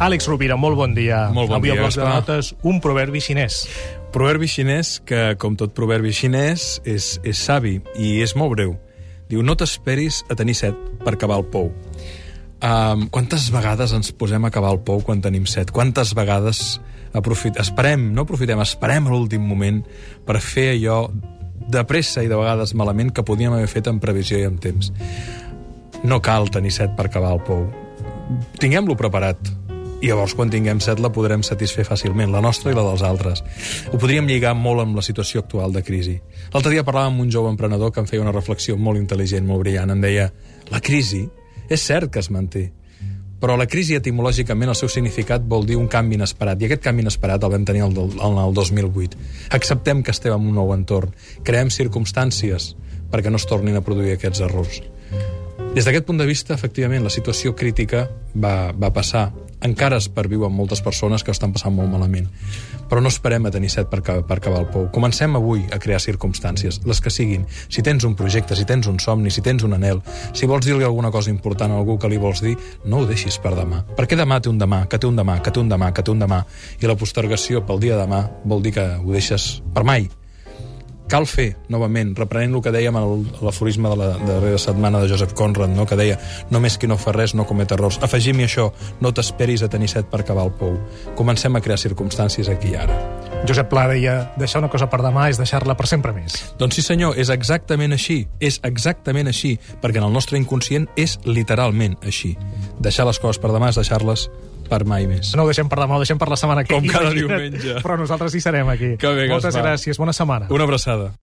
Àlex Rovira, molt bon dia. Molt bon Avui dia, al bloc de notes, un proverbi xinès. Proverbi xinès que, com tot proverbi xinès, és, és savi i és molt breu. Diu, no t'esperis a tenir set per acabar el pou. Um, quantes vegades ens posem a acabar el pou quan tenim set? Quantes vegades aprofit... esperem, no aprofitem, esperem a l'últim moment per fer allò de pressa i de vegades malament que podíem haver fet en previsió i en temps. No cal tenir set per acabar el pou. Tinguem-lo preparat. I llavors, quan tinguem set, la podrem satisfer fàcilment, la nostra i la dels altres. Ho podríem lligar molt amb la situació actual de crisi. L'altre dia parlàvem amb un jove emprenedor que em feia una reflexió molt intel·ligent, molt brillant. Em deia, la crisi és cert que es manté, però la crisi etimològicament el seu significat vol dir un canvi inesperat, i aquest canvi inesperat el vam tenir el, el, el 2008. Acceptem que estem en un nou entorn, creem circumstàncies perquè no es tornin a produir aquests errors. Des d'aquest punt de vista, efectivament, la situació crítica va, va passar. Encara es perviuen moltes persones que ho estan passant molt malament. Però no esperem a tenir set per, per acabar el pou. Comencem avui a crear circumstàncies, les que siguin. Si tens un projecte, si tens un somni, si tens un anel, si vols dir-li alguna cosa important a algú que li vols dir, no ho deixis per demà. Perquè demà té un demà, que té un demà, que té un demà, que té un demà. I la postergació pel dia de demà vol dir que ho deixes per mai cal fer, novament, reprenent el que dèiem a l'aforisme de la darrera setmana de Joseph Conrad, no? que deia només qui no fa res no comet errors. Afegim-hi això, no t'esperis a tenir set per acabar el pou. Comencem a crear circumstàncies aquí i ara. Josep Pla deia, deixar una cosa per demà és deixar-la per sempre més. Doncs sí senyor, és exactament així, és exactament així, perquè en el nostre inconscient és literalment així. Deixar les coses per demà és deixar-les per mai més. No ho deixem per demà, ho deixem per la setmana que Com cada diumenge. Però nosaltres hi serem aquí. Que bé, Moltes Gaspar. gràcies, bona setmana. Una abraçada.